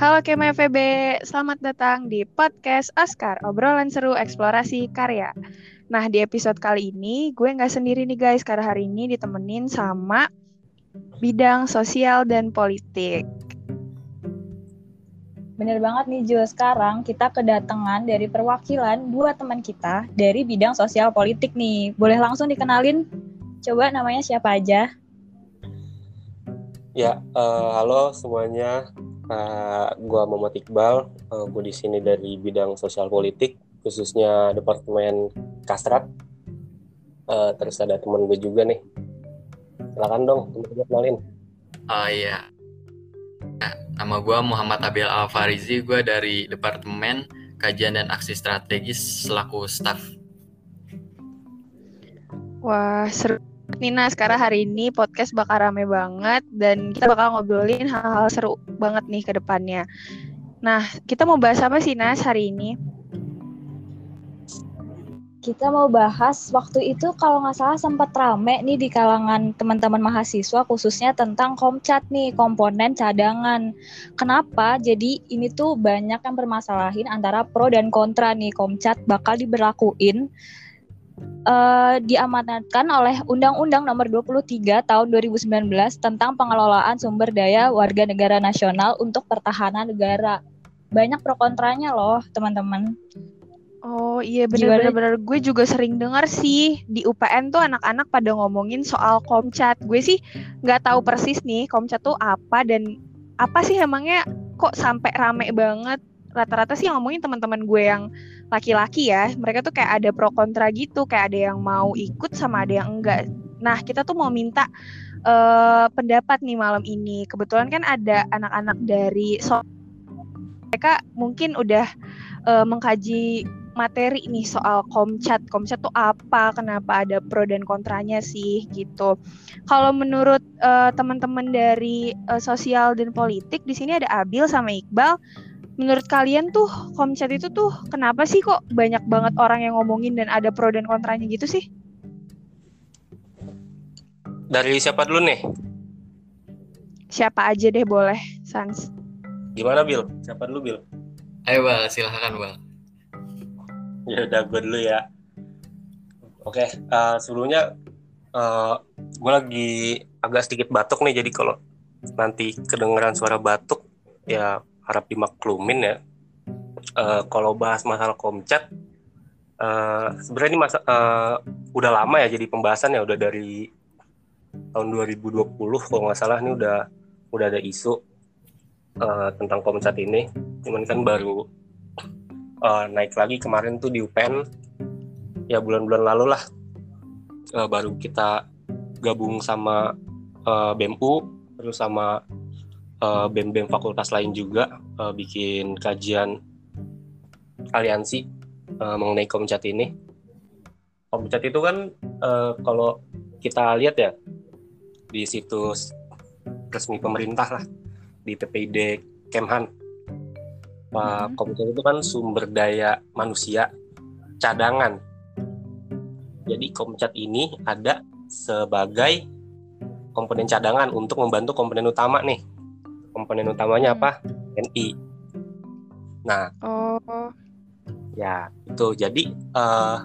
Halo Kema FEB, selamat datang di podcast Askar, obrolan seru eksplorasi karya. Nah, di episode kali ini gue nggak sendiri nih guys, karena hari ini ditemenin sama bidang sosial dan politik. Bener banget nih Jo, sekarang kita kedatangan dari perwakilan dua teman kita dari bidang sosial politik nih. Boleh langsung dikenalin? Coba namanya siapa aja? Ya, uh, halo semuanya. Uh, gua Muhammad Iqbal. Uh, gua di sini dari bidang sosial politik, khususnya departemen Kastrat. Uh, terus ada teman gue juga nih. Silakan dong, teman kenalin. Oh iya. Nah, nama gue Muhammad Abil Alfarizi. Gue dari departemen kajian dan aksi strategis selaku staff. Wah, seru Nina sekarang hari ini podcast bakal rame banget dan kita bakal ngobrolin hal-hal seru banget nih ke depannya. Nah, kita mau bahas apa sih Nas hari ini? Kita mau bahas waktu itu kalau nggak salah sempat rame nih di kalangan teman-teman mahasiswa khususnya tentang komcat nih, komponen cadangan. Kenapa? Jadi ini tuh banyak yang bermasalahin antara pro dan kontra nih komcat bakal diberlakuin uh, diamanatkan oleh Undang-Undang Nomor 23 Tahun 2019 tentang pengelolaan sumber daya warga negara nasional untuk pertahanan negara. Banyak pro kontranya loh, teman-teman. Oh iya benar-benar gue juga sering dengar sih di UPN tuh anak-anak pada ngomongin soal komcat. Gue sih nggak tahu persis nih komcat tuh apa dan apa sih emangnya kok sampai rame banget. Rata-rata sih ngomongin teman-teman gue yang laki-laki ya mereka tuh kayak ada pro kontra gitu kayak ada yang mau ikut sama ada yang enggak. Nah kita tuh mau minta uh, pendapat nih malam ini. Kebetulan kan ada anak-anak dari so mereka mungkin udah uh, mengkaji materi nih soal komcat komcat tuh apa kenapa ada pro dan kontranya sih gitu. Kalau menurut uh, teman-teman dari uh, sosial dan politik di sini ada Abil sama Iqbal menurut kalian tuh komcat itu tuh kenapa sih kok banyak banget orang yang ngomongin dan ada pro dan kontranya gitu sih? Dari siapa dulu nih? Siapa aja deh boleh, Sans. Gimana Bil? Siapa dulu Bil? Ayo Bal, silahkan Bal. Ya udah gue dulu ya. Oke, uh, sebelumnya uh, eh, gue lagi agak sedikit batuk nih, jadi kalau nanti kedengeran suara batuk ya harap dimaklumin ya. Uh, kalau bahas masalah komcat, uh, sebenarnya ini masa uh, udah lama ya jadi pembahasan ya udah dari tahun 2020 kalau nggak salah ini udah udah ada isu uh, tentang komcat ini. Cuman kan baru uh, naik lagi kemarin tuh di UPN ya bulan-bulan lalu lah uh, baru kita gabung sama uh, BEMU terus sama uh, bem-bem fakultas lain juga uh, bikin kajian aliansi uh, mengenai komcat ini. Komcat itu kan uh, kalau kita lihat ya di situs resmi pemerintah lah di PPID Kemhan. Pak hmm. Komcat itu kan sumber daya manusia cadangan. Jadi komcat ini ada sebagai komponen cadangan untuk membantu komponen utama nih komponen utamanya apa? NI nah oh. ya itu. Jadi uh,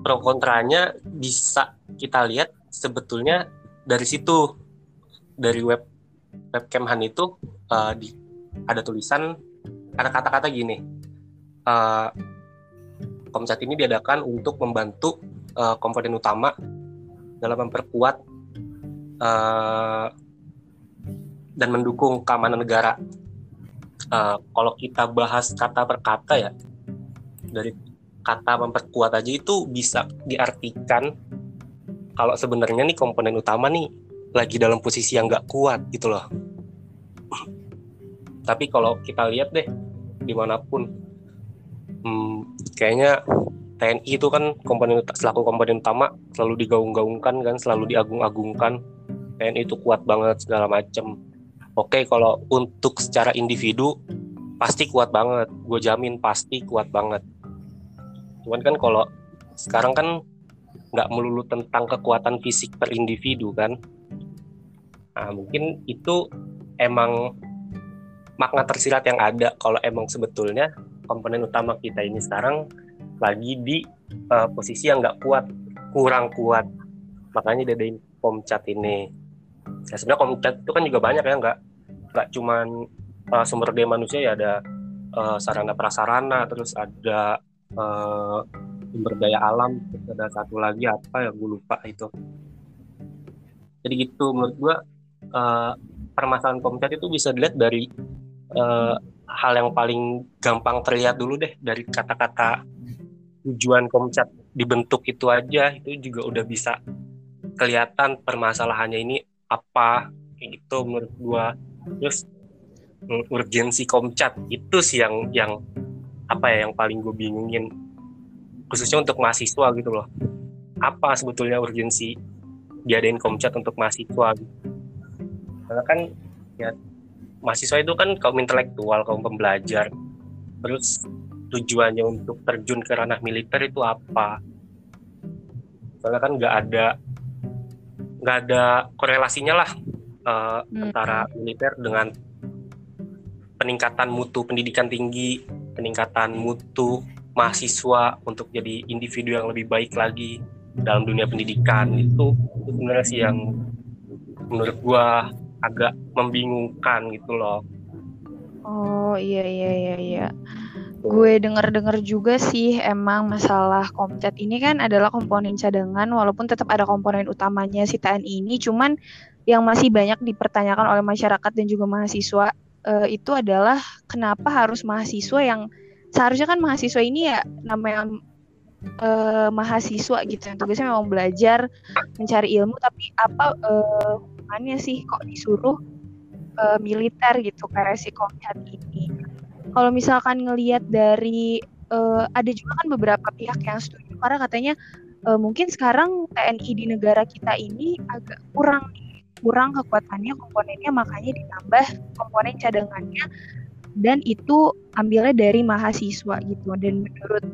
pro kontranya bisa kita lihat sebetulnya dari situ. Dari web web Kemhan itu uh, di ada tulisan ada kata-kata gini. Uh, Komcat ini diadakan untuk membantu uh, komponen utama dalam memperkuat uh, dan mendukung keamanan negara. Uh, kalau kita bahas kata per kata ya, dari kata memperkuat aja itu bisa diartikan kalau sebenarnya nih komponen utama nih lagi dalam posisi yang nggak kuat gitu loh. Tapi kalau kita lihat deh di mana pun, hmm, kayaknya TNI itu kan komponen selaku komponen utama selalu digaung-gaungkan kan, selalu diagung-agungkan. TNI itu kuat banget segala macam oke okay, kalau untuk secara individu pasti kuat banget. Gue jamin pasti kuat banget. Cuman kan kalau sekarang kan nggak melulu tentang kekuatan fisik per individu kan? Nah mungkin itu emang makna tersirat yang ada kalau emang sebetulnya komponen utama kita ini sekarang lagi di uh, posisi yang nggak kuat kurang kuat. Makanya diadain komcat ini ya sebenarnya komcat itu kan juga banyak ya nggak nggak cuman uh, sumber daya manusia ya ada uh, sarana prasarana terus ada uh, sumber daya alam terus ada satu lagi apa ya gue lupa itu. Jadi gitu menurut gue uh, permasalahan komcat itu bisa dilihat dari uh, hal yang paling gampang terlihat dulu deh dari kata-kata tujuan komcat dibentuk itu aja itu juga udah bisa kelihatan permasalahannya ini apa kayak gitu menurut gua. Terus urgensi komcat itu sih yang yang apa ya yang paling gue bingungin. Khususnya untuk mahasiswa gitu loh. Apa sebetulnya urgensi diadain komcat untuk mahasiswa gitu. karena kan ya mahasiswa itu kan kaum intelektual kaum pembelajar. Terus tujuannya untuk terjun ke ranah militer itu apa? Soalnya kan nggak ada nggak ada korelasinya lah uh, hmm. antara militer dengan peningkatan mutu pendidikan tinggi peningkatan mutu mahasiswa untuk jadi individu yang lebih baik lagi dalam dunia pendidikan itu, itu sebenarnya sih yang menurut gua agak membingungkan gitu loh. Oh iya iya iya iya. Gue denger-denger juga sih emang masalah komcat ini kan adalah komponen cadangan walaupun tetap ada komponen utamanya si TNI ini cuman yang masih banyak dipertanyakan oleh masyarakat dan juga mahasiswa uh, itu adalah kenapa harus mahasiswa yang seharusnya kan mahasiswa ini ya namanya uh, mahasiswa gitu yang tugasnya memang belajar mencari ilmu tapi apa uh, hubungannya sih kok disuruh uh, militer gitu kayak si Komcat ini. Kalau misalkan ngelihat dari uh, ada juga kan beberapa pihak yang setuju karena katanya uh, mungkin sekarang TNI di negara kita ini agak kurang kurang kekuatannya komponennya makanya ditambah komponen cadangannya dan itu ambilnya dari mahasiswa gitu. Dan menurut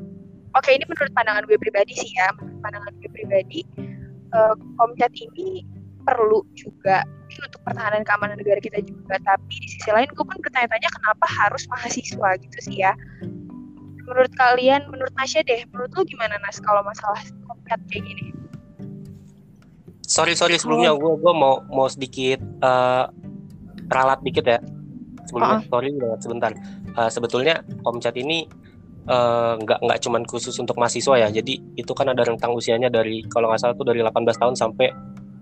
oke ini menurut pandangan gue pribadi sih ya menurut pandangan gue pribadi uh, Komcat ini perlu juga mungkin untuk pertahanan keamanan negara kita juga. Tapi di sisi lain gue pun bertanya-tanya kenapa harus mahasiswa gitu sih ya? Menurut kalian menurut Nasya deh menurut lu gimana Nas kalau masalah komkat kayak gini? Sorry sorry sebelumnya gue gue mau mau sedikit uh, ralat dikit ya. Sebelumnya uh -uh. sorry banget sebentar. Uh, sebetulnya komcat ini uh, nggak nggak cuman khusus untuk mahasiswa ya. Jadi itu kan ada rentang usianya dari kalau nggak salah tuh dari 18 tahun sampai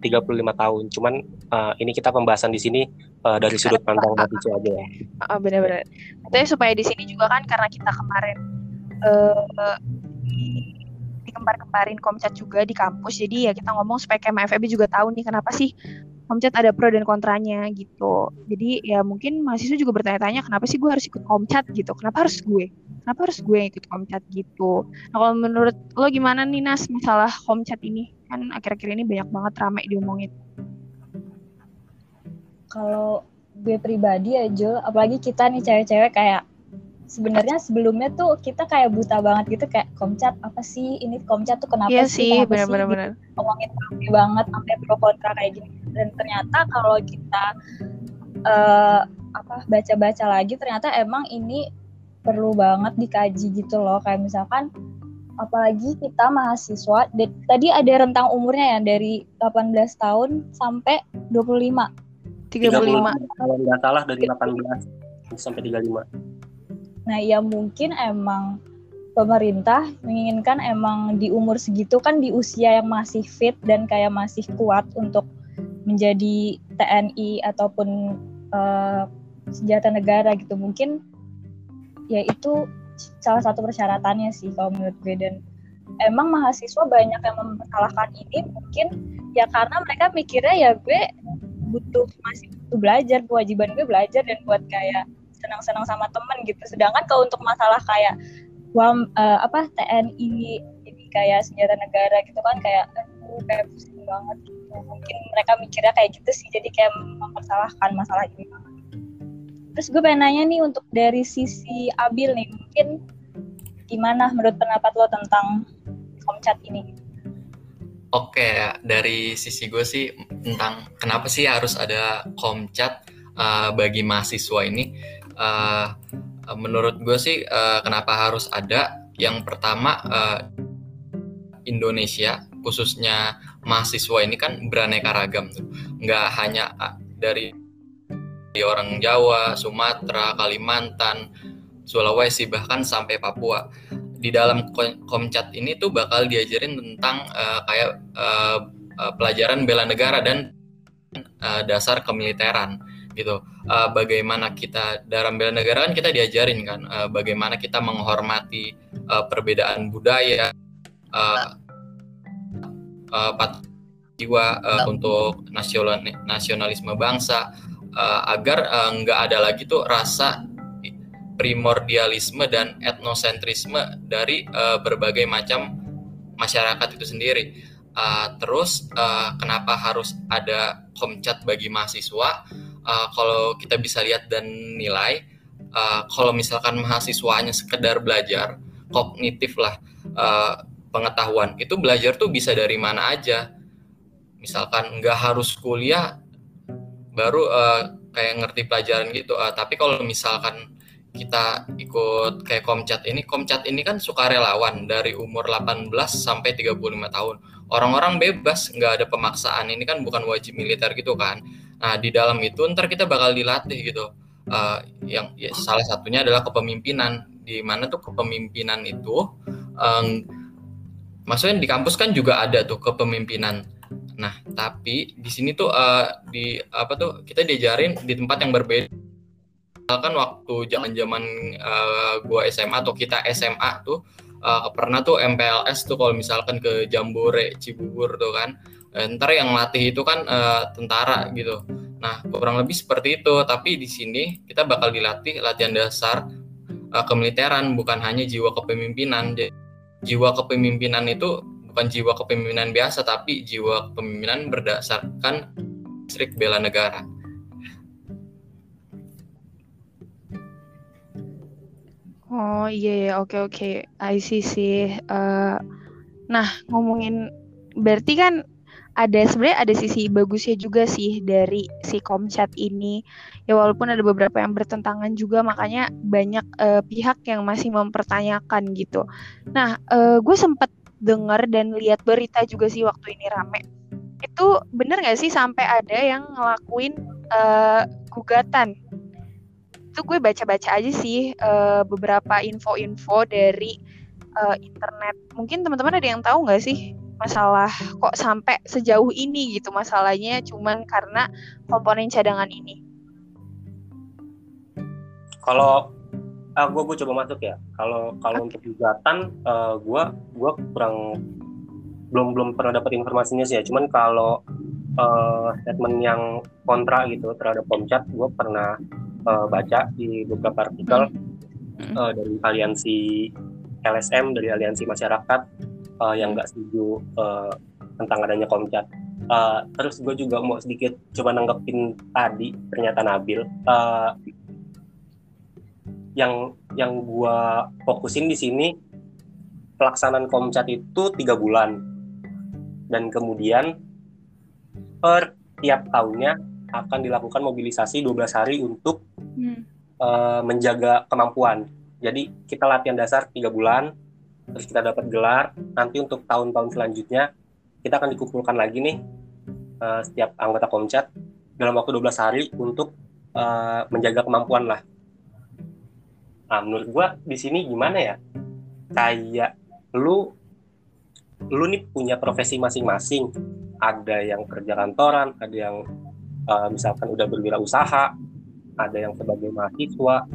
35 tahun. Cuman uh, ini kita pembahasan di sini uh, dari sudut pandang mahasiswa aja ya. Oh, benar-benar. Tapi supaya di sini juga kan karena kita kemarin uh, di, dikembar-kembarin komcat juga di kampus. Jadi ya kita ngomong supaya KMFEB juga tahu nih kenapa sih komcat ada pro dan kontranya gitu. Jadi ya mungkin mahasiswa juga bertanya-tanya kenapa sih gue harus ikut komcat gitu. Kenapa harus gue? Kenapa harus gue yang ikut komcat gitu? Nah kalau menurut lo gimana nih Nas masalah komcat ini? Kan akhir-akhir ini banyak banget rame diomongin. Kalau gue pribadi ya Jo apalagi kita nih cewek-cewek kayak sebenarnya sebelumnya tuh kita kayak buta banget gitu kayak komcat apa sih? Ini komcat tuh kenapa iya sih, sih benar-benar gitu. ngomongin rame banget sampai pro kontra kayak gini. Dan ternyata kalau kita uh, apa baca-baca lagi ternyata emang ini perlu banget dikaji gitu loh. Kayak misalkan apalagi kita mahasiswa tadi ada rentang umurnya ya dari 18 tahun sampai 25 35 kalau nggak salah dari 18 sampai 35 nah ya mungkin emang pemerintah menginginkan emang di umur segitu kan di usia yang masih fit dan kayak masih kuat untuk menjadi TNI ataupun uh, senjata negara gitu. Mungkin ya itu salah satu persyaratannya sih kalau menurut gue. Dan emang mahasiswa banyak yang mempersalahkan ini mungkin ya karena mereka mikirnya ya gue butuh masih butuh belajar kewajiban gue belajar dan buat kayak senang-senang sama temen gitu. Sedangkan kalau untuk masalah kayak wam uh, apa TNI jadi kayak senjata negara gitu kan kayak aduh kayak pusing banget gitu. Mungkin mereka mikirnya kayak gitu sih. Jadi kayak mempersalahkan masalah ini Terus gue pengen nanya nih untuk dari sisi Abil nih, mungkin gimana menurut pendapat lo tentang komcat ini? Oke, dari sisi gue sih tentang kenapa sih harus ada komcat uh, bagi mahasiswa ini. Uh, menurut gue sih uh, kenapa harus ada? Yang pertama uh, Indonesia khususnya mahasiswa ini kan beraneka ragam tuh, nggak hanya dari orang Jawa, Sumatera, Kalimantan, Sulawesi bahkan sampai Papua. Di dalam komcat ini tuh bakal diajarin tentang uh, kayak uh, pelajaran bela negara dan uh, dasar kemiliteran gitu. Uh, bagaimana kita dalam bela negara kan kita diajarin kan uh, bagaimana kita menghormati uh, perbedaan budaya, uh, uh, jiwa uh, untuk nasional nasionalisme bangsa uh, agar uh, nggak ada lagi tuh rasa primordialisme dan etnosentrisme dari uh, berbagai macam masyarakat itu sendiri. Uh, terus uh, kenapa harus ada komcat bagi mahasiswa? Uh, kalau kita bisa lihat dan nilai, uh, kalau misalkan mahasiswanya sekedar belajar kognitif lah uh, pengetahuan, itu belajar tuh bisa dari mana aja. Misalkan nggak harus kuliah baru uh, kayak ngerti pelajaran gitu. Uh, tapi kalau misalkan kita ikut kayak Komcat ini, Komcat ini kan suka relawan dari umur 18 sampai 35 tahun. Orang-orang bebas, nggak ada pemaksaan. Ini kan bukan wajib militer gitu kan. Nah, di dalam itu ntar kita bakal dilatih gitu. Uh, yang ya, salah satunya adalah kepemimpinan. Di mana tuh kepemimpinan itu um, maksudnya di kampus kan juga ada tuh kepemimpinan Nah, tapi di sini tuh uh, di apa tuh kita diajarin di tempat yang berbeda. Kan waktu zaman-zaman uh, gua SMA atau kita SMA tuh uh, pernah tuh MPLS tuh kalau misalkan ke Jambore Cibubur tuh kan. Ntar yang latih itu kan uh, tentara gitu. Nah, kurang lebih seperti itu, tapi di sini kita bakal dilatih latihan dasar uh, kemiliteran bukan hanya jiwa kepemimpinan. Jadi, jiwa kepemimpinan itu bukan jiwa kepemimpinan biasa tapi jiwa kepemimpinan berdasarkan listrik bela negara. Oh iya, yeah, oke okay, oke, okay. I see sih. Uh, nah ngomongin berarti kan ada sebenarnya ada sisi bagusnya juga sih dari si Komchat ini. Ya walaupun ada beberapa yang bertentangan juga makanya banyak uh, pihak yang masih mempertanyakan gitu. Nah, uh, gue sempat dengar dan lihat berita juga sih waktu ini rame. Itu bener nggak sih sampai ada yang ngelakuin uh, gugatan? Itu gue baca-baca aja sih uh, beberapa info-info dari uh, internet. Mungkin teman-teman ada yang tahu nggak sih masalah kok sampai sejauh ini gitu masalahnya cuman karena komponen cadangan ini. Kalau ah, gue gue coba masuk ya. Kalau kalau untuk gugatan uh, gue gue kurang belum belum pernah dapat informasinya sih ya. Cuman kalau uh, statement yang kontra gitu terhadap Komcat gue pernah uh, baca di beberapa artikel hmm. uh, dari aliansi LSM dari aliansi masyarakat uh, yang nggak setuju uh, tentang adanya Komcat. Uh, terus gue juga mau sedikit coba nanggepin tadi ternyata Nabil. Uh, yang yang gua fokusin di sini pelaksanaan komcat itu tiga bulan dan kemudian per tiap tahunnya akan dilakukan mobilisasi 12 hari untuk hmm. uh, menjaga kemampuan. Jadi kita latihan dasar tiga bulan, terus kita dapat gelar. Nanti untuk tahun-tahun selanjutnya kita akan dikumpulkan lagi nih uh, setiap anggota komcat dalam waktu 12 hari untuk uh, menjaga kemampuan lah Nah, menurut gua di sini gimana ya? Kayak lu lu nih punya profesi masing-masing. Ada yang kerja kantoran, ada yang uh, misalkan udah berwirausaha, ada yang sebagai mahasiswa.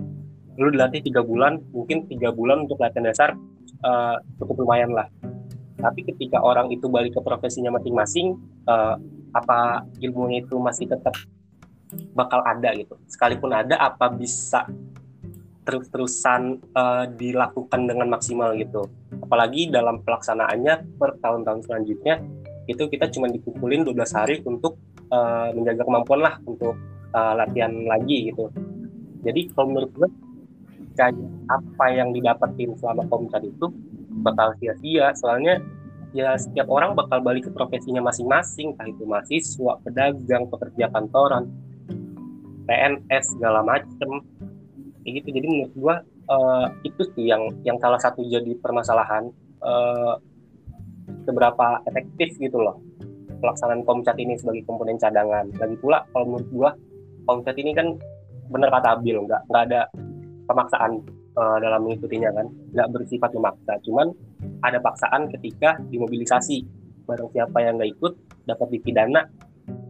Lu dilatih tiga bulan, mungkin tiga bulan untuk latihan dasar uh, cukup lumayan lah. Tapi ketika orang itu balik ke profesinya masing-masing, uh, apa ilmunya itu masih tetap bakal ada gitu. Sekalipun ada, apa bisa terus-terusan uh, dilakukan dengan maksimal gitu. Apalagi dalam pelaksanaannya per tahun-tahun selanjutnya itu kita cuma dikumpulin 12 hari untuk uh, menjaga kemampuan lah untuk uh, latihan lagi gitu. Jadi kalau menurut gue kayak apa yang didapetin selama komunitas itu bakal sia-sia soalnya ya setiap orang bakal balik ke profesinya masing-masing entah itu mahasiswa, pedagang, pekerja kantoran, PNS segala macem kayak gitu. Jadi menurut gua uh, itu sih yang yang salah satu jadi permasalahan uh, seberapa efektif gitu loh pelaksanaan komcat ini sebagai komponen cadangan. Lagi pula kalau menurut gua komcat ini kan bener kata Abil nggak nggak ada pemaksaan uh, dalam mengikutinya kan. Nggak bersifat memaksa cuman ada paksaan ketika dimobilisasi. Barang siapa yang nggak ikut dapat dipidana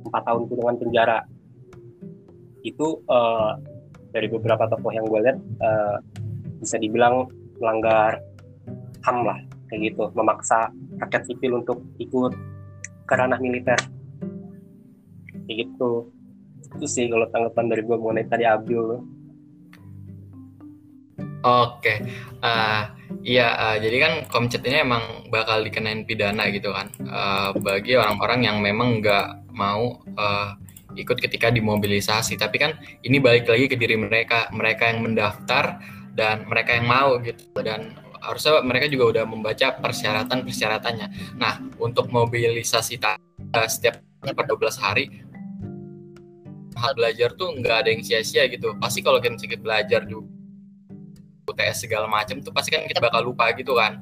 empat tahun kurungan penjara. Itu uh, dari beberapa tokoh yang gue lihat uh, bisa dibilang melanggar ham lah kayak gitu. Memaksa rakyat sipil untuk ikut ke ranah militer. Kayak gitu. Itu sih kalau tanggapan dari gue mengenai tadi Abil Oke, uh, iya uh, jadi kan komcet ini emang bakal dikenain pidana gitu kan. Uh, bagi orang-orang yang memang nggak mau uh, ikut ketika dimobilisasi. Tapi kan ini balik lagi ke diri mereka, mereka yang mendaftar dan mereka yang mau gitu dan harusnya mereka juga udah membaca persyaratan persyaratannya. Nah untuk mobilisasi uh, setiap per 12 hari hal belajar tuh nggak ada yang sia-sia gitu. Pasti kalau kita sedikit belajar juga UTS segala macam tuh pasti kan kita bakal lupa gitu kan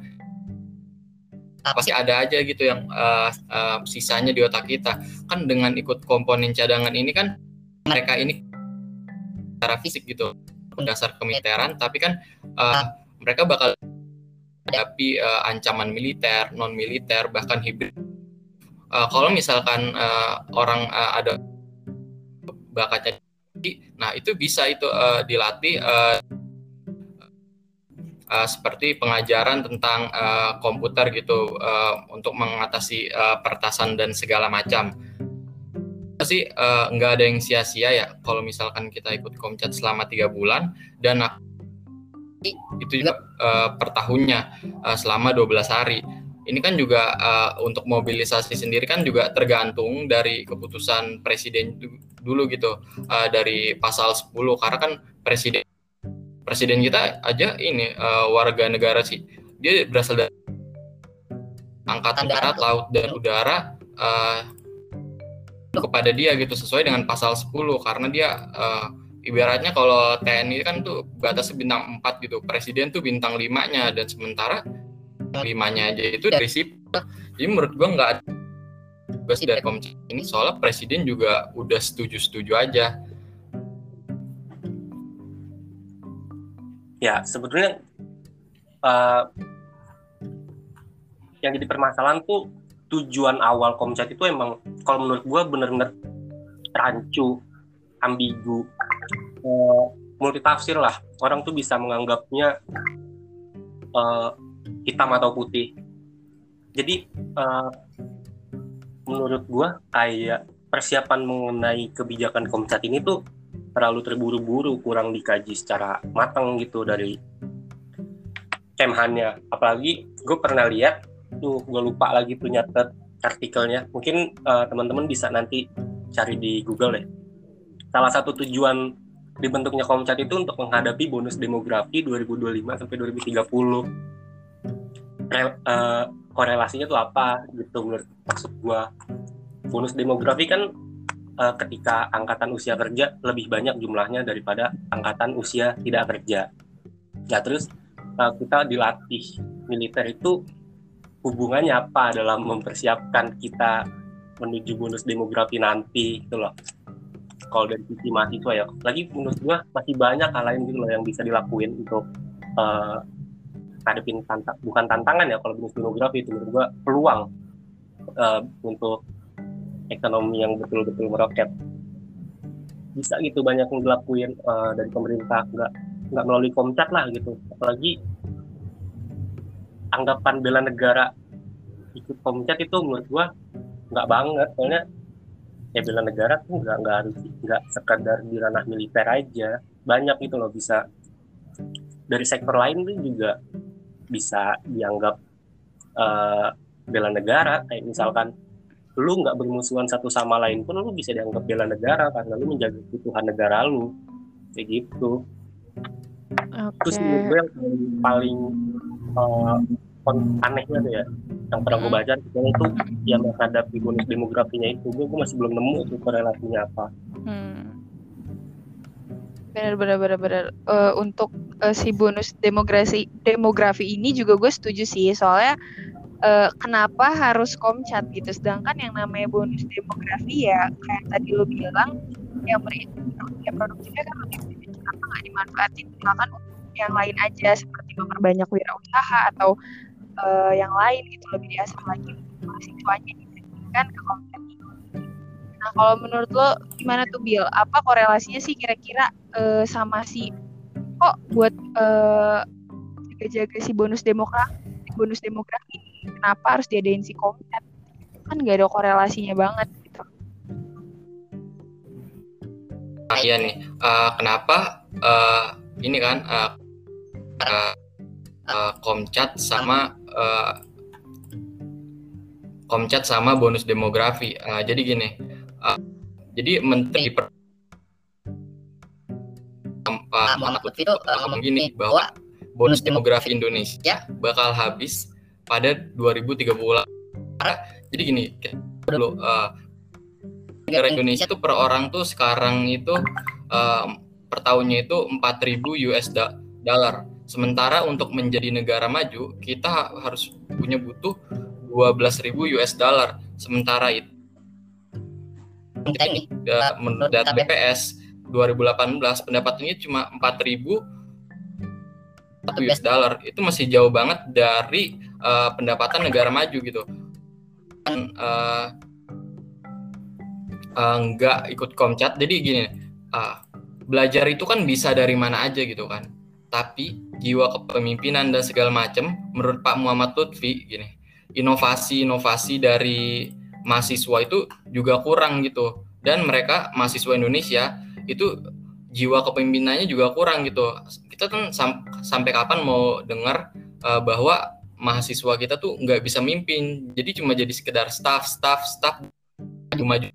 pasti ada aja gitu yang uh, uh, sisanya di otak kita. Kan dengan ikut komponen cadangan ini kan mereka ini secara fisik gitu dasar kemiliteran tapi kan uh, mereka bakal hadapi uh, ancaman militer non militer bahkan hibrid. Uh, kalau misalkan uh, orang uh, ada bakatnya nah itu bisa itu uh, dilatih uh, uh, seperti pengajaran tentang uh, komputer gitu uh, untuk mengatasi uh, pertasan dan segala macam. Sih uh, nggak ada yang sia-sia ya kalau misalkan kita ikut komcat selama tiga bulan dan itu juga uh, per tahunnya uh, selama 12 hari. Ini kan juga uh, untuk mobilisasi sendiri kan juga tergantung dari keputusan presiden dulu gitu uh, dari pasal 10 karena kan presiden presiden kita aja ini uh, warga negara sih dia berasal dari angkatan darat laut dan udara uh, kepada dia gitu sesuai dengan pasal 10 karena dia uh, ibaratnya kalau TNI kan tuh batasnya bintang 4 gitu presiden tuh bintang 5 nya dan sementara limanya aja itu dari sipil jadi menurut gua nggak ada tugas dari komisi ini soalnya presiden juga udah setuju-setuju aja ya sebetulnya uh, yang jadi permasalahan tuh tujuan awal komcat itu emang kalau menurut gue bener-bener rancu ambigu uh, multitafsir lah. Orang tuh bisa menganggapnya uh, hitam atau putih. Jadi uh, menurut gue kayak persiapan mengenai kebijakan komcat ini tuh terlalu terburu-buru kurang dikaji secara matang gitu dari Kemhannya. Apalagi gue pernah lihat tuh gue lupa lagi tuh nyatet artikelnya. Mungkin uh, teman-teman bisa nanti cari di Google deh. Salah satu tujuan dibentuknya Komcat itu untuk menghadapi bonus demografi 2025 sampai 2030 Re, uh, korelasinya tuh apa gitu menurut maksud gue bonus demografi kan uh, ketika angkatan usia kerja lebih banyak jumlahnya daripada angkatan usia tidak kerja. Nah terus uh, kita dilatih militer itu hubungannya apa dalam mempersiapkan kita menuju bonus demografi nanti gitu loh. Kalau dari sisi mahasiswa ya, lagi menurut gua masih banyak hal lain gitu loh yang bisa dilakuin untuk uh, ngadepin tantang bukan tantangan ya kalau bonus demografi itu menurut gua peluang uh, untuk ekonomi yang betul-betul meroket. Bisa gitu banyak yang dilakuin uh, dari pemerintah. Nggak nggak melalui komcat lah gitu. Apalagi anggapan bela negara ikut komcat itu menurut gua nggak banget. Soalnya ya bela negara tuh nggak nggak harus nggak sekadar di ranah militer aja. Banyak gitu loh bisa. Dari sektor lain tuh juga bisa dianggap uh, bela negara. Kayak misalkan lu nggak bermusuhan satu sama lain pun lu bisa dianggap bela negara karena lu menjaga kebutuhan negara lu kayak gitu okay. terus menurut gue yang paling uh, anehnya tuh ya yang pernah gue hmm. baca itu itu yang menghadapi bonus demografinya itu gue, gue masih belum nemu tuh korelasinya apa hmm. benar benar benar benar uh, untuk uh, si bonus demografi demografi ini juga gue setuju sih soalnya uh, kenapa harus komcat gitu? Sedangkan yang namanya bonus demografi ya kayak tadi lo bilang yang ya produktifnya kan lebih kenapa nggak dimanfaatin? Misalkan yang lain aja seperti memperbanyak wirausaha atau uh, yang lain gitu lebih diasah lagi mahasiswanya kan ke komcat Nah, kalau menurut lo gimana tuh Bill? Apa korelasinya sih kira-kira uh, sama si kok buat uh, jaga-jaga si bonus demografi, bonus demografi kenapa harus diadain si komet? Kan gak ada korelasinya banget gitu. Nah, iya nih, uh, kenapa uh, ini kan uh, uh, uh, komcat sama uh, komcat sama bonus demografi. Uh, jadi gini, Uh, jadi menteri per Pak Muhammad Lutfi itu uh, ngomong gini bahwa bonus demografi Indonesia bakal habis pada 2030. Jadi gini, dulu uh, negara Indonesia tuh per orang tuh sekarang itu uh, per tahunnya itu 4000 US dollar. Sementara untuk menjadi negara maju kita harus punya butuh 12.000 US dollar. Sementara itu kita ini ya, menurut data BPS 2018 pendapatannya cuma 4000 US dollar itu masih jauh banget dari uh, pendapatan negara maju gitu. Kan uh, uh, nggak ikut komcat jadi gini uh, belajar itu kan bisa dari mana aja gitu kan. Tapi jiwa kepemimpinan dan segala macam menurut Pak Muhammad Lutfi gini inovasi-inovasi dari mahasiswa itu juga kurang gitu. Dan mereka mahasiswa Indonesia itu jiwa kepemimpinannya juga kurang gitu. Kita kan sam sampai kapan mau dengar uh, bahwa mahasiswa kita tuh nggak bisa mimpin. Jadi cuma jadi sekedar staff staff staff maju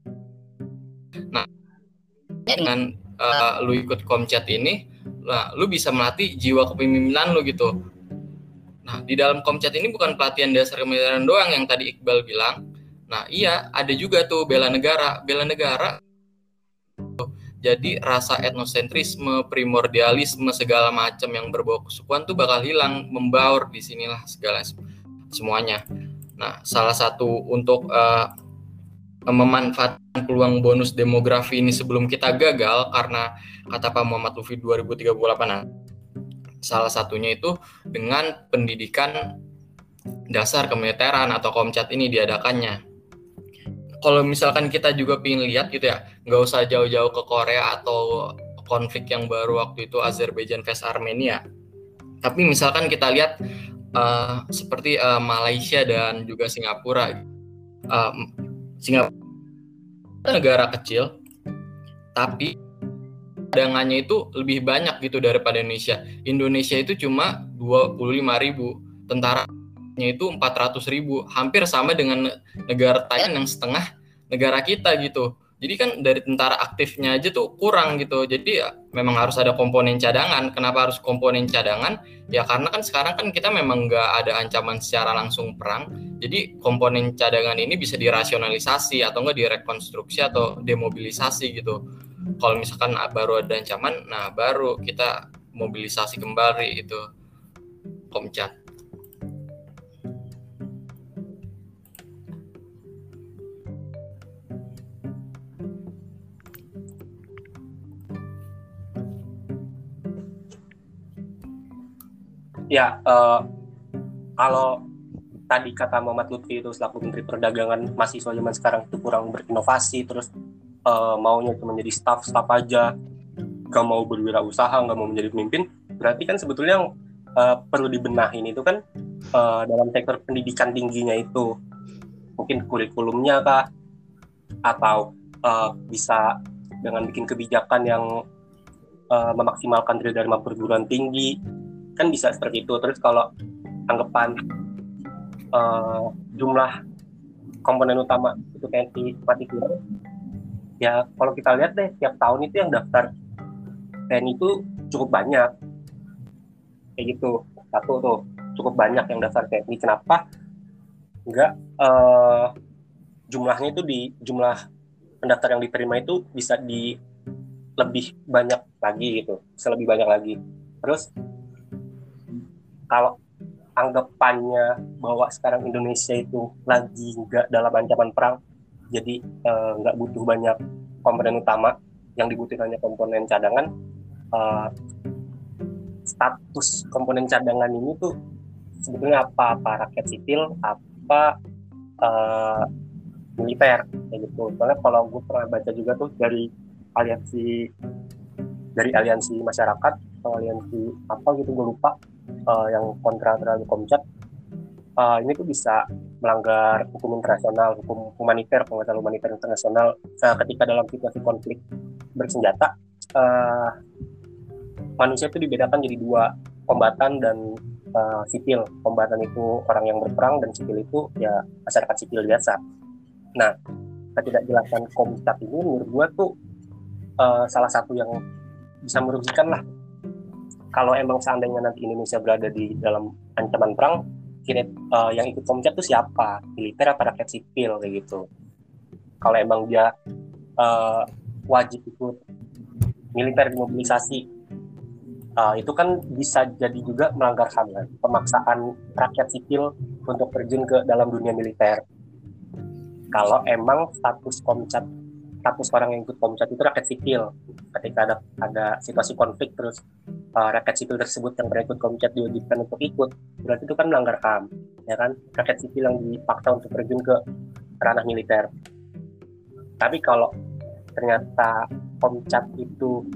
nah dengan uh, lu ikut komcat ini lah lu bisa melatih jiwa kepemimpinan lu gitu. Nah di dalam komcat ini bukan pelatihan dasar kemiliteran doang yang tadi Iqbal bilang. Nah, iya, ada juga tuh bela negara. Bela negara jadi rasa etnosentrisme, primordialisme segala macam yang berbau kesukuan tuh bakal hilang, membaur di sinilah segala semuanya. Nah, salah satu untuk uh, memanfaatkan peluang bonus demografi ini sebelum kita gagal karena kata Pak Muhammad Lufi 2038 salah satunya itu dengan pendidikan dasar kemiliteran atau komcat ini diadakannya kalau misalkan kita juga pingin lihat gitu ya nggak usah jauh-jauh ke Korea atau konflik yang baru waktu itu Azerbaijan vs Armenia. Tapi misalkan kita lihat uh, seperti uh, Malaysia dan juga Singapura uh, Singapura negara kecil tapi cadangannya itu lebih banyak gitu daripada Indonesia. Indonesia itu cuma 25 ribu tentara itu 400 ribu. Hampir sama dengan negara Thailand yang setengah negara kita gitu. Jadi kan dari tentara aktifnya aja tuh kurang gitu. Jadi ya, memang harus ada komponen cadangan. Kenapa harus komponen cadangan? Ya karena kan sekarang kan kita memang nggak ada ancaman secara langsung perang. Jadi komponen cadangan ini bisa dirasionalisasi atau enggak direkonstruksi atau demobilisasi gitu. Kalau misalkan baru ada ancaman nah baru kita mobilisasi kembali itu komcat Ya, uh, kalau tadi kata Muhammad Lutfi itu selaku Menteri Perdagangan mahasiswa zaman sekarang itu kurang berinovasi, terus uh, maunya cuma menjadi staff-staff aja, gak mau berwirausaha, gak mau menjadi pemimpin, berarti kan sebetulnya yang uh, perlu dibenahin itu kan uh, dalam sektor pendidikan tingginya itu. Mungkin kurikulumnya kah? Atau uh, bisa dengan bikin kebijakan yang uh, memaksimalkan dari dharma perguruan tinggi kan bisa seperti itu. Terus kalau anggapan uh, jumlah komponen utama itu TNI mati kurang ya kalau kita lihat deh tiap tahun itu yang daftar TNI itu cukup banyak. Kayak gitu. Satu tuh cukup banyak yang daftar TNI kenapa? Enggak uh, jumlahnya itu di jumlah pendaftar yang diterima itu bisa di lebih banyak lagi gitu selebih banyak lagi. Terus kalau anggapannya bahwa sekarang Indonesia itu lagi nggak dalam ancaman perang jadi eh, nggak uh, butuh banyak komponen utama yang dibutuhkan hanya komponen cadangan uh, status komponen cadangan ini tuh sebetulnya apa? Apa rakyat sipil apa uh, militer kayak gitu. Soalnya kalau gue pernah baca juga tuh dari aliansi dari aliansi masyarakat atau aliansi apa gitu gue lupa uh, yang kontra terhadap komcat uh, ini tuh bisa melanggar hukum internasional hukum humaniter pengawasan humaniter internasional uh, ketika dalam situasi konflik bersenjata uh, manusia itu dibedakan jadi dua kombatan dan uh, sipil. Kombatan itu orang yang berperang dan sipil itu ya masyarakat sipil biasa. Nah ketidakjelasan komcat ini menurut gue tuh uh, salah satu yang bisa merugikan lah kalau emang seandainya nanti Indonesia berada di dalam ancaman perang kira uh, yang ikut komcat tuh siapa? Militer apa rakyat sipil kayak gitu. Kalau emang dia uh, wajib ikut militer dimobilisasi uh, itu kan bisa jadi juga melanggar HAM kan? Pemaksaan rakyat sipil untuk terjun ke dalam dunia militer. Kalau emang status komcat status orang yang ikut komcat itu rakyat sipil. Ketika ada ada situasi konflik terus uh, rakyat sipil tersebut yang berikut komcat diwajibkan untuk ikut berarti itu kan melanggar HAM ya kan? Rakyat sipil yang dipaksa untuk terjun ke ranah militer. Tapi kalau ternyata komcat itu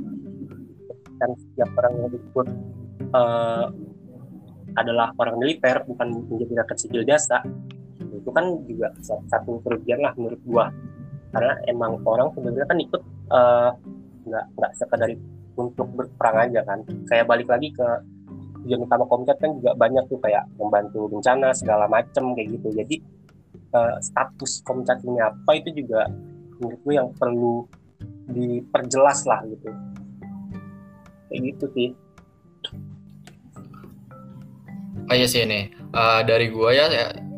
dan setiap orang yang ikut uh, adalah orang militer bukan menjadi rakyat sipil biasa itu kan juga satu kerugian lah menurut gua karena emang orang sebenarnya kan ikut uh, nggak nggak sekadar untuk berperang aja kan. Kayak balik lagi ke tujuan utama komcat kan juga banyak tuh kayak membantu bencana segala macem kayak gitu. Jadi uh, status komcat ini apa itu juga menurut gue yang perlu diperjelas lah gitu. Kayak gitu sih. Oh iya sih ini. Uh, dari gua ya,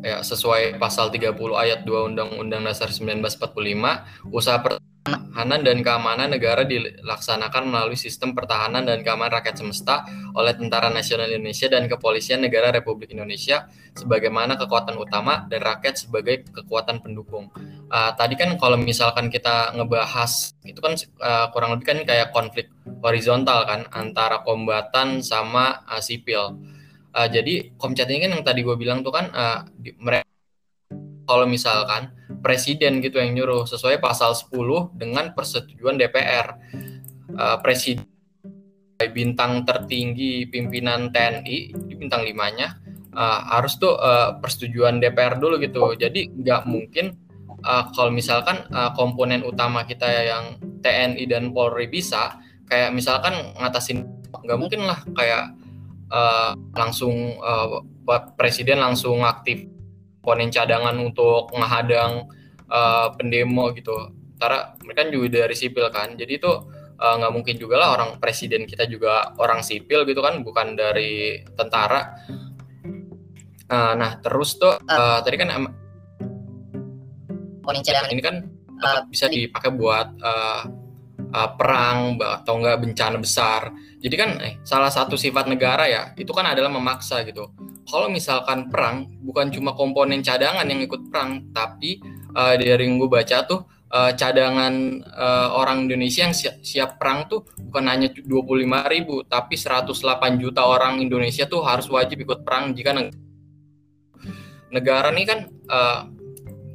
ya sesuai pasal 30 ayat 2 Undang-Undang Dasar 1945 usaha pertahanan dan keamanan negara dilaksanakan melalui sistem pertahanan dan keamanan rakyat semesta oleh Tentara Nasional Indonesia dan Kepolisian Negara Republik Indonesia sebagaimana kekuatan utama dan rakyat sebagai kekuatan pendukung. Uh, tadi kan kalau misalkan kita ngebahas itu kan uh, kurang lebih kan kayak konflik horizontal kan antara kombatan sama uh, sipil. Uh, jadi Komcat ini kan yang tadi gue bilang tuh kan uh, di, mereka kalau misalkan presiden gitu yang nyuruh sesuai pasal 10 dengan persetujuan DPR. Uh, presiden bintang tertinggi pimpinan TNI di bintang limanya uh, harus tuh uh, persetujuan DPR dulu gitu. Jadi nggak mungkin uh, kalau misalkan uh, komponen utama kita yang TNI dan Polri bisa kayak misalkan ngatasin nggak mungkin lah kayak uh, langsung uh, presiden langsung aktif komponen cadangan untuk menghadang uh, pendemo gitu. Karena mereka kan juga dari sipil kan, jadi itu nggak uh, mungkin juga lah orang presiden kita juga orang sipil gitu kan, bukan dari tentara. Uh, nah terus tuh uh, tadi kan komponen cadangan ini kan uh, bisa dipakai buat uh, uh, perang atau enggak bencana besar. Jadi kan eh, salah satu sifat negara ya itu kan adalah memaksa gitu. Kalau misalkan perang bukan cuma komponen cadangan yang ikut perang, tapi uh, dari yang gue baca tuh uh, cadangan uh, orang Indonesia yang siap, siap perang tuh bukan hanya 25 ribu, tapi 108 juta orang Indonesia tuh harus wajib ikut perang jika neg negara nih kan uh,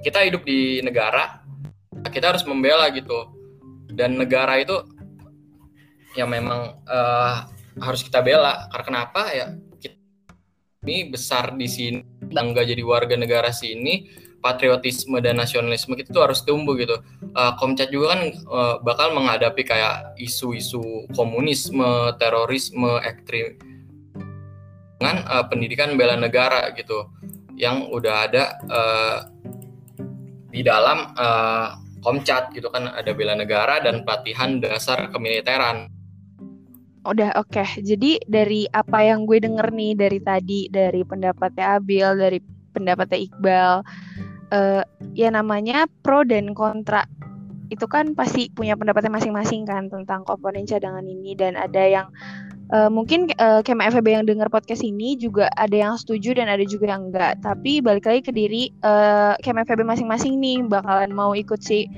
kita hidup di negara, kita harus membela gitu dan negara itu yang memang uh, harus kita bela karena kenapa ya kita ini besar di sini bangga jadi warga negara sini patriotisme dan nasionalisme kita tuh harus tumbuh gitu. Uh, Komcat juga kan uh, bakal menghadapi kayak isu-isu komunisme, terorisme, ekstrim dengan uh, pendidikan bela negara gitu yang udah ada uh, di dalam uh, Komcat gitu kan ada bela negara dan pelatihan dasar kemiliteran. Udah oke. Okay. Jadi dari apa yang gue denger nih dari tadi dari pendapatnya Abil, dari pendapatnya Iqbal, uh, ya namanya pro dan kontra itu kan pasti punya pendapatnya masing-masing kan tentang komponen cadangan ini dan ada yang uh, mungkin uh, Kema FEB yang dengar podcast ini juga ada yang setuju dan ada juga yang enggak. Tapi balik lagi ke diri uh, Kema FEB masing-masing nih bakalan mau ikut si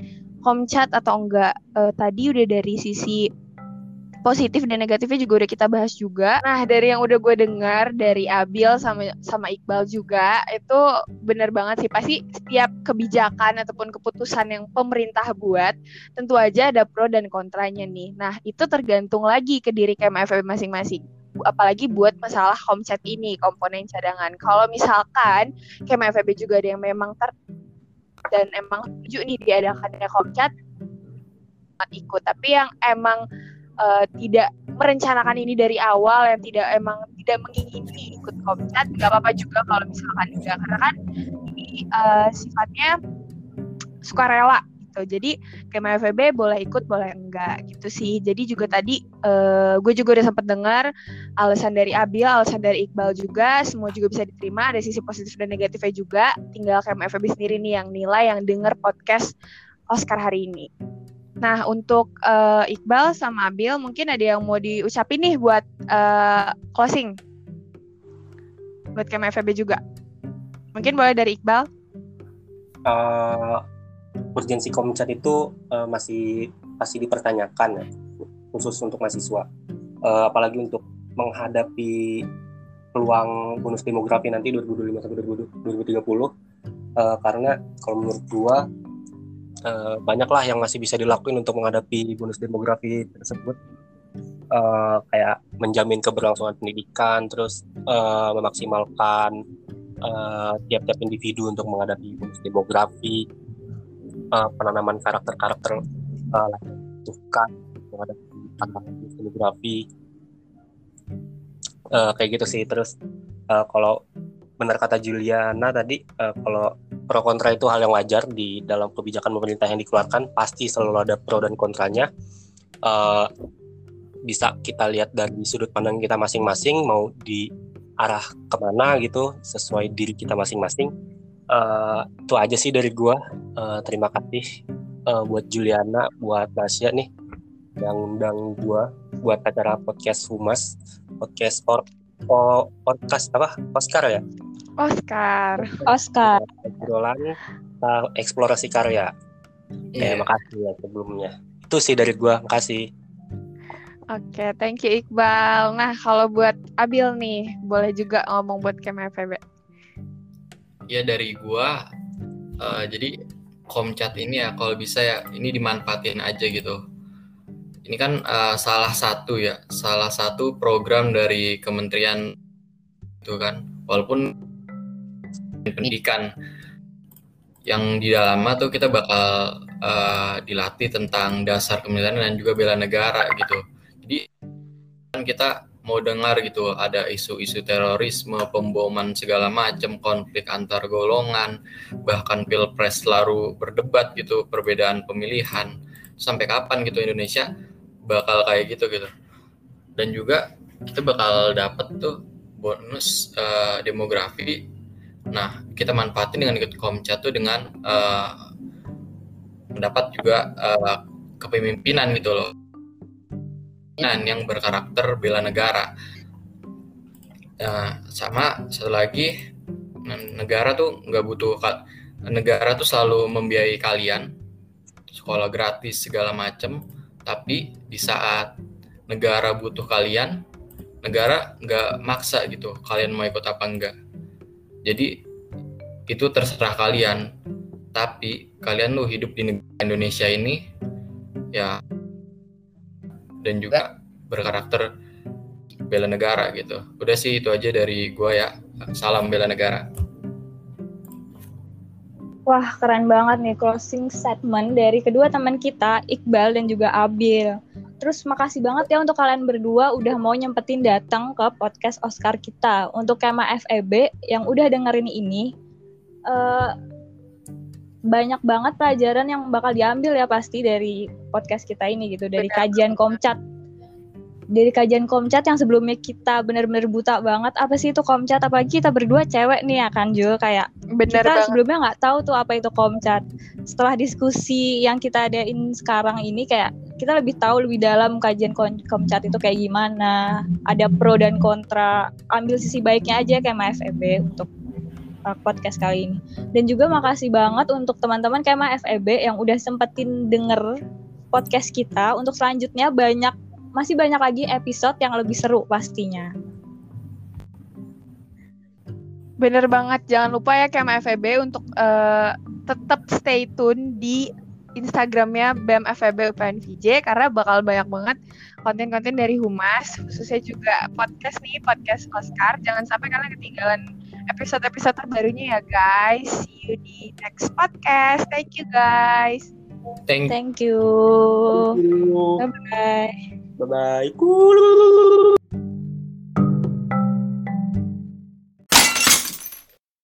Komcat atau enggak. Uh, tadi udah dari sisi positif dan negatifnya juga udah kita bahas juga. Nah, dari yang udah gue dengar dari Abil sama sama Iqbal juga itu benar banget sih pasti setiap kebijakan ataupun keputusan yang pemerintah buat tentu aja ada pro dan kontranya nih. Nah, itu tergantung lagi ke diri KMFB masing-masing apalagi buat masalah homset ini komponen cadangan. Kalau misalkan KMFB juga ada yang memang ter dan emang setuju nih diadakannya komcat ikut tapi yang emang uh, tidak merencanakan ini dari awal yang tidak emang tidak mengingini ikut komcat nggak apa-apa juga kalau misalkan enggak. Karena kan ini uh, sifatnya sukarela gitu. Jadi kayak FEB boleh ikut boleh enggak gitu sih. Jadi juga tadi uh, gue juga udah sempat dengar alasan dari Abil alasan dari Iqbal juga semua juga bisa diterima. Ada sisi positif dan negatifnya juga. Tinggal kayak FEB sendiri nih yang nilai yang denger podcast Oscar hari ini Nah, untuk uh, Iqbal sama Abil, mungkin ada yang mau diucapin nih buat uh, closing. Buat KMFB juga. Mungkin boleh dari Iqbal. Uh, urgensi komunitas itu uh, masih masih dipertanyakan ya, khusus untuk mahasiswa. Uh, apalagi untuk menghadapi peluang bonus demografi nanti 2025 sampai 2030 uh, karena kalau menurut gua uh, banyaklah yang masih bisa dilakuin untuk menghadapi bonus demografi tersebut. Uh, kayak menjamin keberlangsungan pendidikan terus uh, memaksimalkan tiap-tiap uh, individu untuk menghadapi bonus demografi uh, penanaman karakter-karakter uh, bukan menghadapi tantangan bonus demografi. Uh, kayak gitu sih. Terus uh, kalau benar kata Juliana tadi uh, kalau pro kontra itu hal yang wajar di dalam kebijakan pemerintah yang dikeluarkan pasti selalu ada pro dan kontranya. Uh, bisa kita lihat dari sudut pandang kita masing-masing mau di arah ke mana gitu sesuai diri kita masing-masing. Uh, itu aja sih dari gua. Uh, terima kasih uh, buat Juliana buat Nasya nih yang undang gua buat acara podcast Humas podcast or, or podcast apa? Oscar ya? Oscar. Oscar. Obrolan uh, eksplorasi karya. Yeah. Eh, makasih ya sebelumnya. Itu sih dari gua, makasih. Oke, okay, thank you Iqbal. Nah, kalau buat Abil nih, boleh juga ngomong buat KMFB. Ya dari gua, uh, jadi Komcat ini ya, kalau bisa ya, ini dimanfaatin aja gitu. Ini kan uh, salah satu ya, salah satu program dari kementerian itu kan. Walaupun pendidikan yang di dalamnya tuh kita bakal uh, dilatih tentang dasar kemiliteran dan juga bela negara gitu. Jadi kan kita mau dengar gitu ada isu-isu terorisme, pemboman segala macam, konflik antar golongan, bahkan pilpres lalu berdebat gitu, perbedaan pemilihan. Sampai kapan gitu Indonesia bakal kayak gitu gitu. Dan juga kita bakal dapat tuh bonus uh, demografi Nah, kita manfaatin dengan ikut komcat tuh dengan uh, mendapat juga uh, kepemimpinan gitu loh. Dan yang berkarakter bela negara. Nah, sama satu lagi negara tuh nggak butuh negara tuh selalu membiayai kalian sekolah gratis segala macem tapi di saat negara butuh kalian negara nggak maksa gitu kalian mau ikut apa enggak jadi itu terserah kalian. Tapi kalian lu hidup di Indonesia ini ya dan juga berkarakter bela negara gitu. Udah sih itu aja dari gua ya. Salam bela negara. Wah, keren banget nih closing statement dari kedua teman kita, Iqbal dan juga Abil. Terus makasih banget ya untuk kalian berdua udah mau nyempetin datang ke podcast Oscar kita. Untuk Kema FEB yang udah dengerin ini, uh, banyak banget pelajaran yang bakal diambil ya pasti dari podcast kita ini gitu, dari Benar. kajian Komcat. Dari kajian komcat yang sebelumnya kita benar-benar buta banget apa sih itu komcat? Apalagi kita berdua cewek nih ya kan Jo? Kayak Bener kita banget. sebelumnya nggak tahu tuh apa itu komcat. Setelah diskusi yang kita adain sekarang ini kayak kita lebih tahu lebih dalam kajian kom- komcat itu kayak gimana ada pro dan kontra ambil sisi baiknya aja kayak FEB untuk uh, podcast kali ini. Dan juga makasih banget untuk teman-teman kayak FEB yang udah sempetin denger podcast kita. Untuk selanjutnya banyak masih banyak lagi episode yang lebih seru pastinya. Bener banget, jangan lupa ya KM FEB untuk eh, tetap stay tune di Instagramnya BEM FEB UPN VJ karena bakal banyak banget konten-konten dari Humas, khususnya juga podcast nih, podcast Oscar. Jangan sampai kalian ketinggalan episode-episode terbarunya ya guys. See you di next podcast. Thank you guys. Thank Thank you. Thank you. Bye bye. Bye bye.